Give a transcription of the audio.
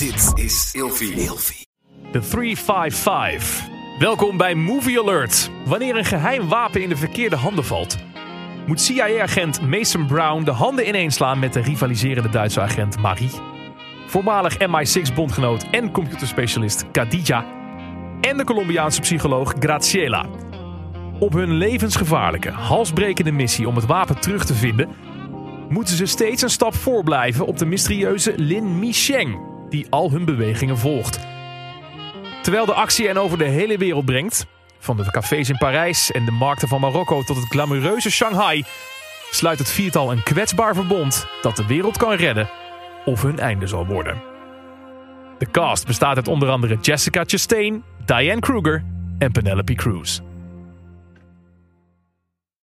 Dit is Ilfie. De 355. Welkom bij Movie Alert. Wanneer een geheim wapen in de verkeerde handen valt, moet CIA-agent Mason Brown de handen ineenslaan met de rivaliserende Duitse agent Marie, voormalig MI6-bondgenoot en computerspecialist Khadija en de Colombiaanse psycholoog Graciela. Op hun levensgevaarlijke, halsbrekende missie om het wapen terug te vinden, moeten ze steeds een stap voorblijven op de mysterieuze Lin Micheng, die al hun bewegingen volgt. Terwijl de actie hen over de hele wereld brengt, van de cafés in Parijs en de markten van Marokko tot het glamoureuze Shanghai, sluit het viertal een kwetsbaar verbond dat de wereld kan redden of hun einde zal worden. De cast bestaat uit onder andere Jessica Chastain, Diane Kruger en Penelope Cruz.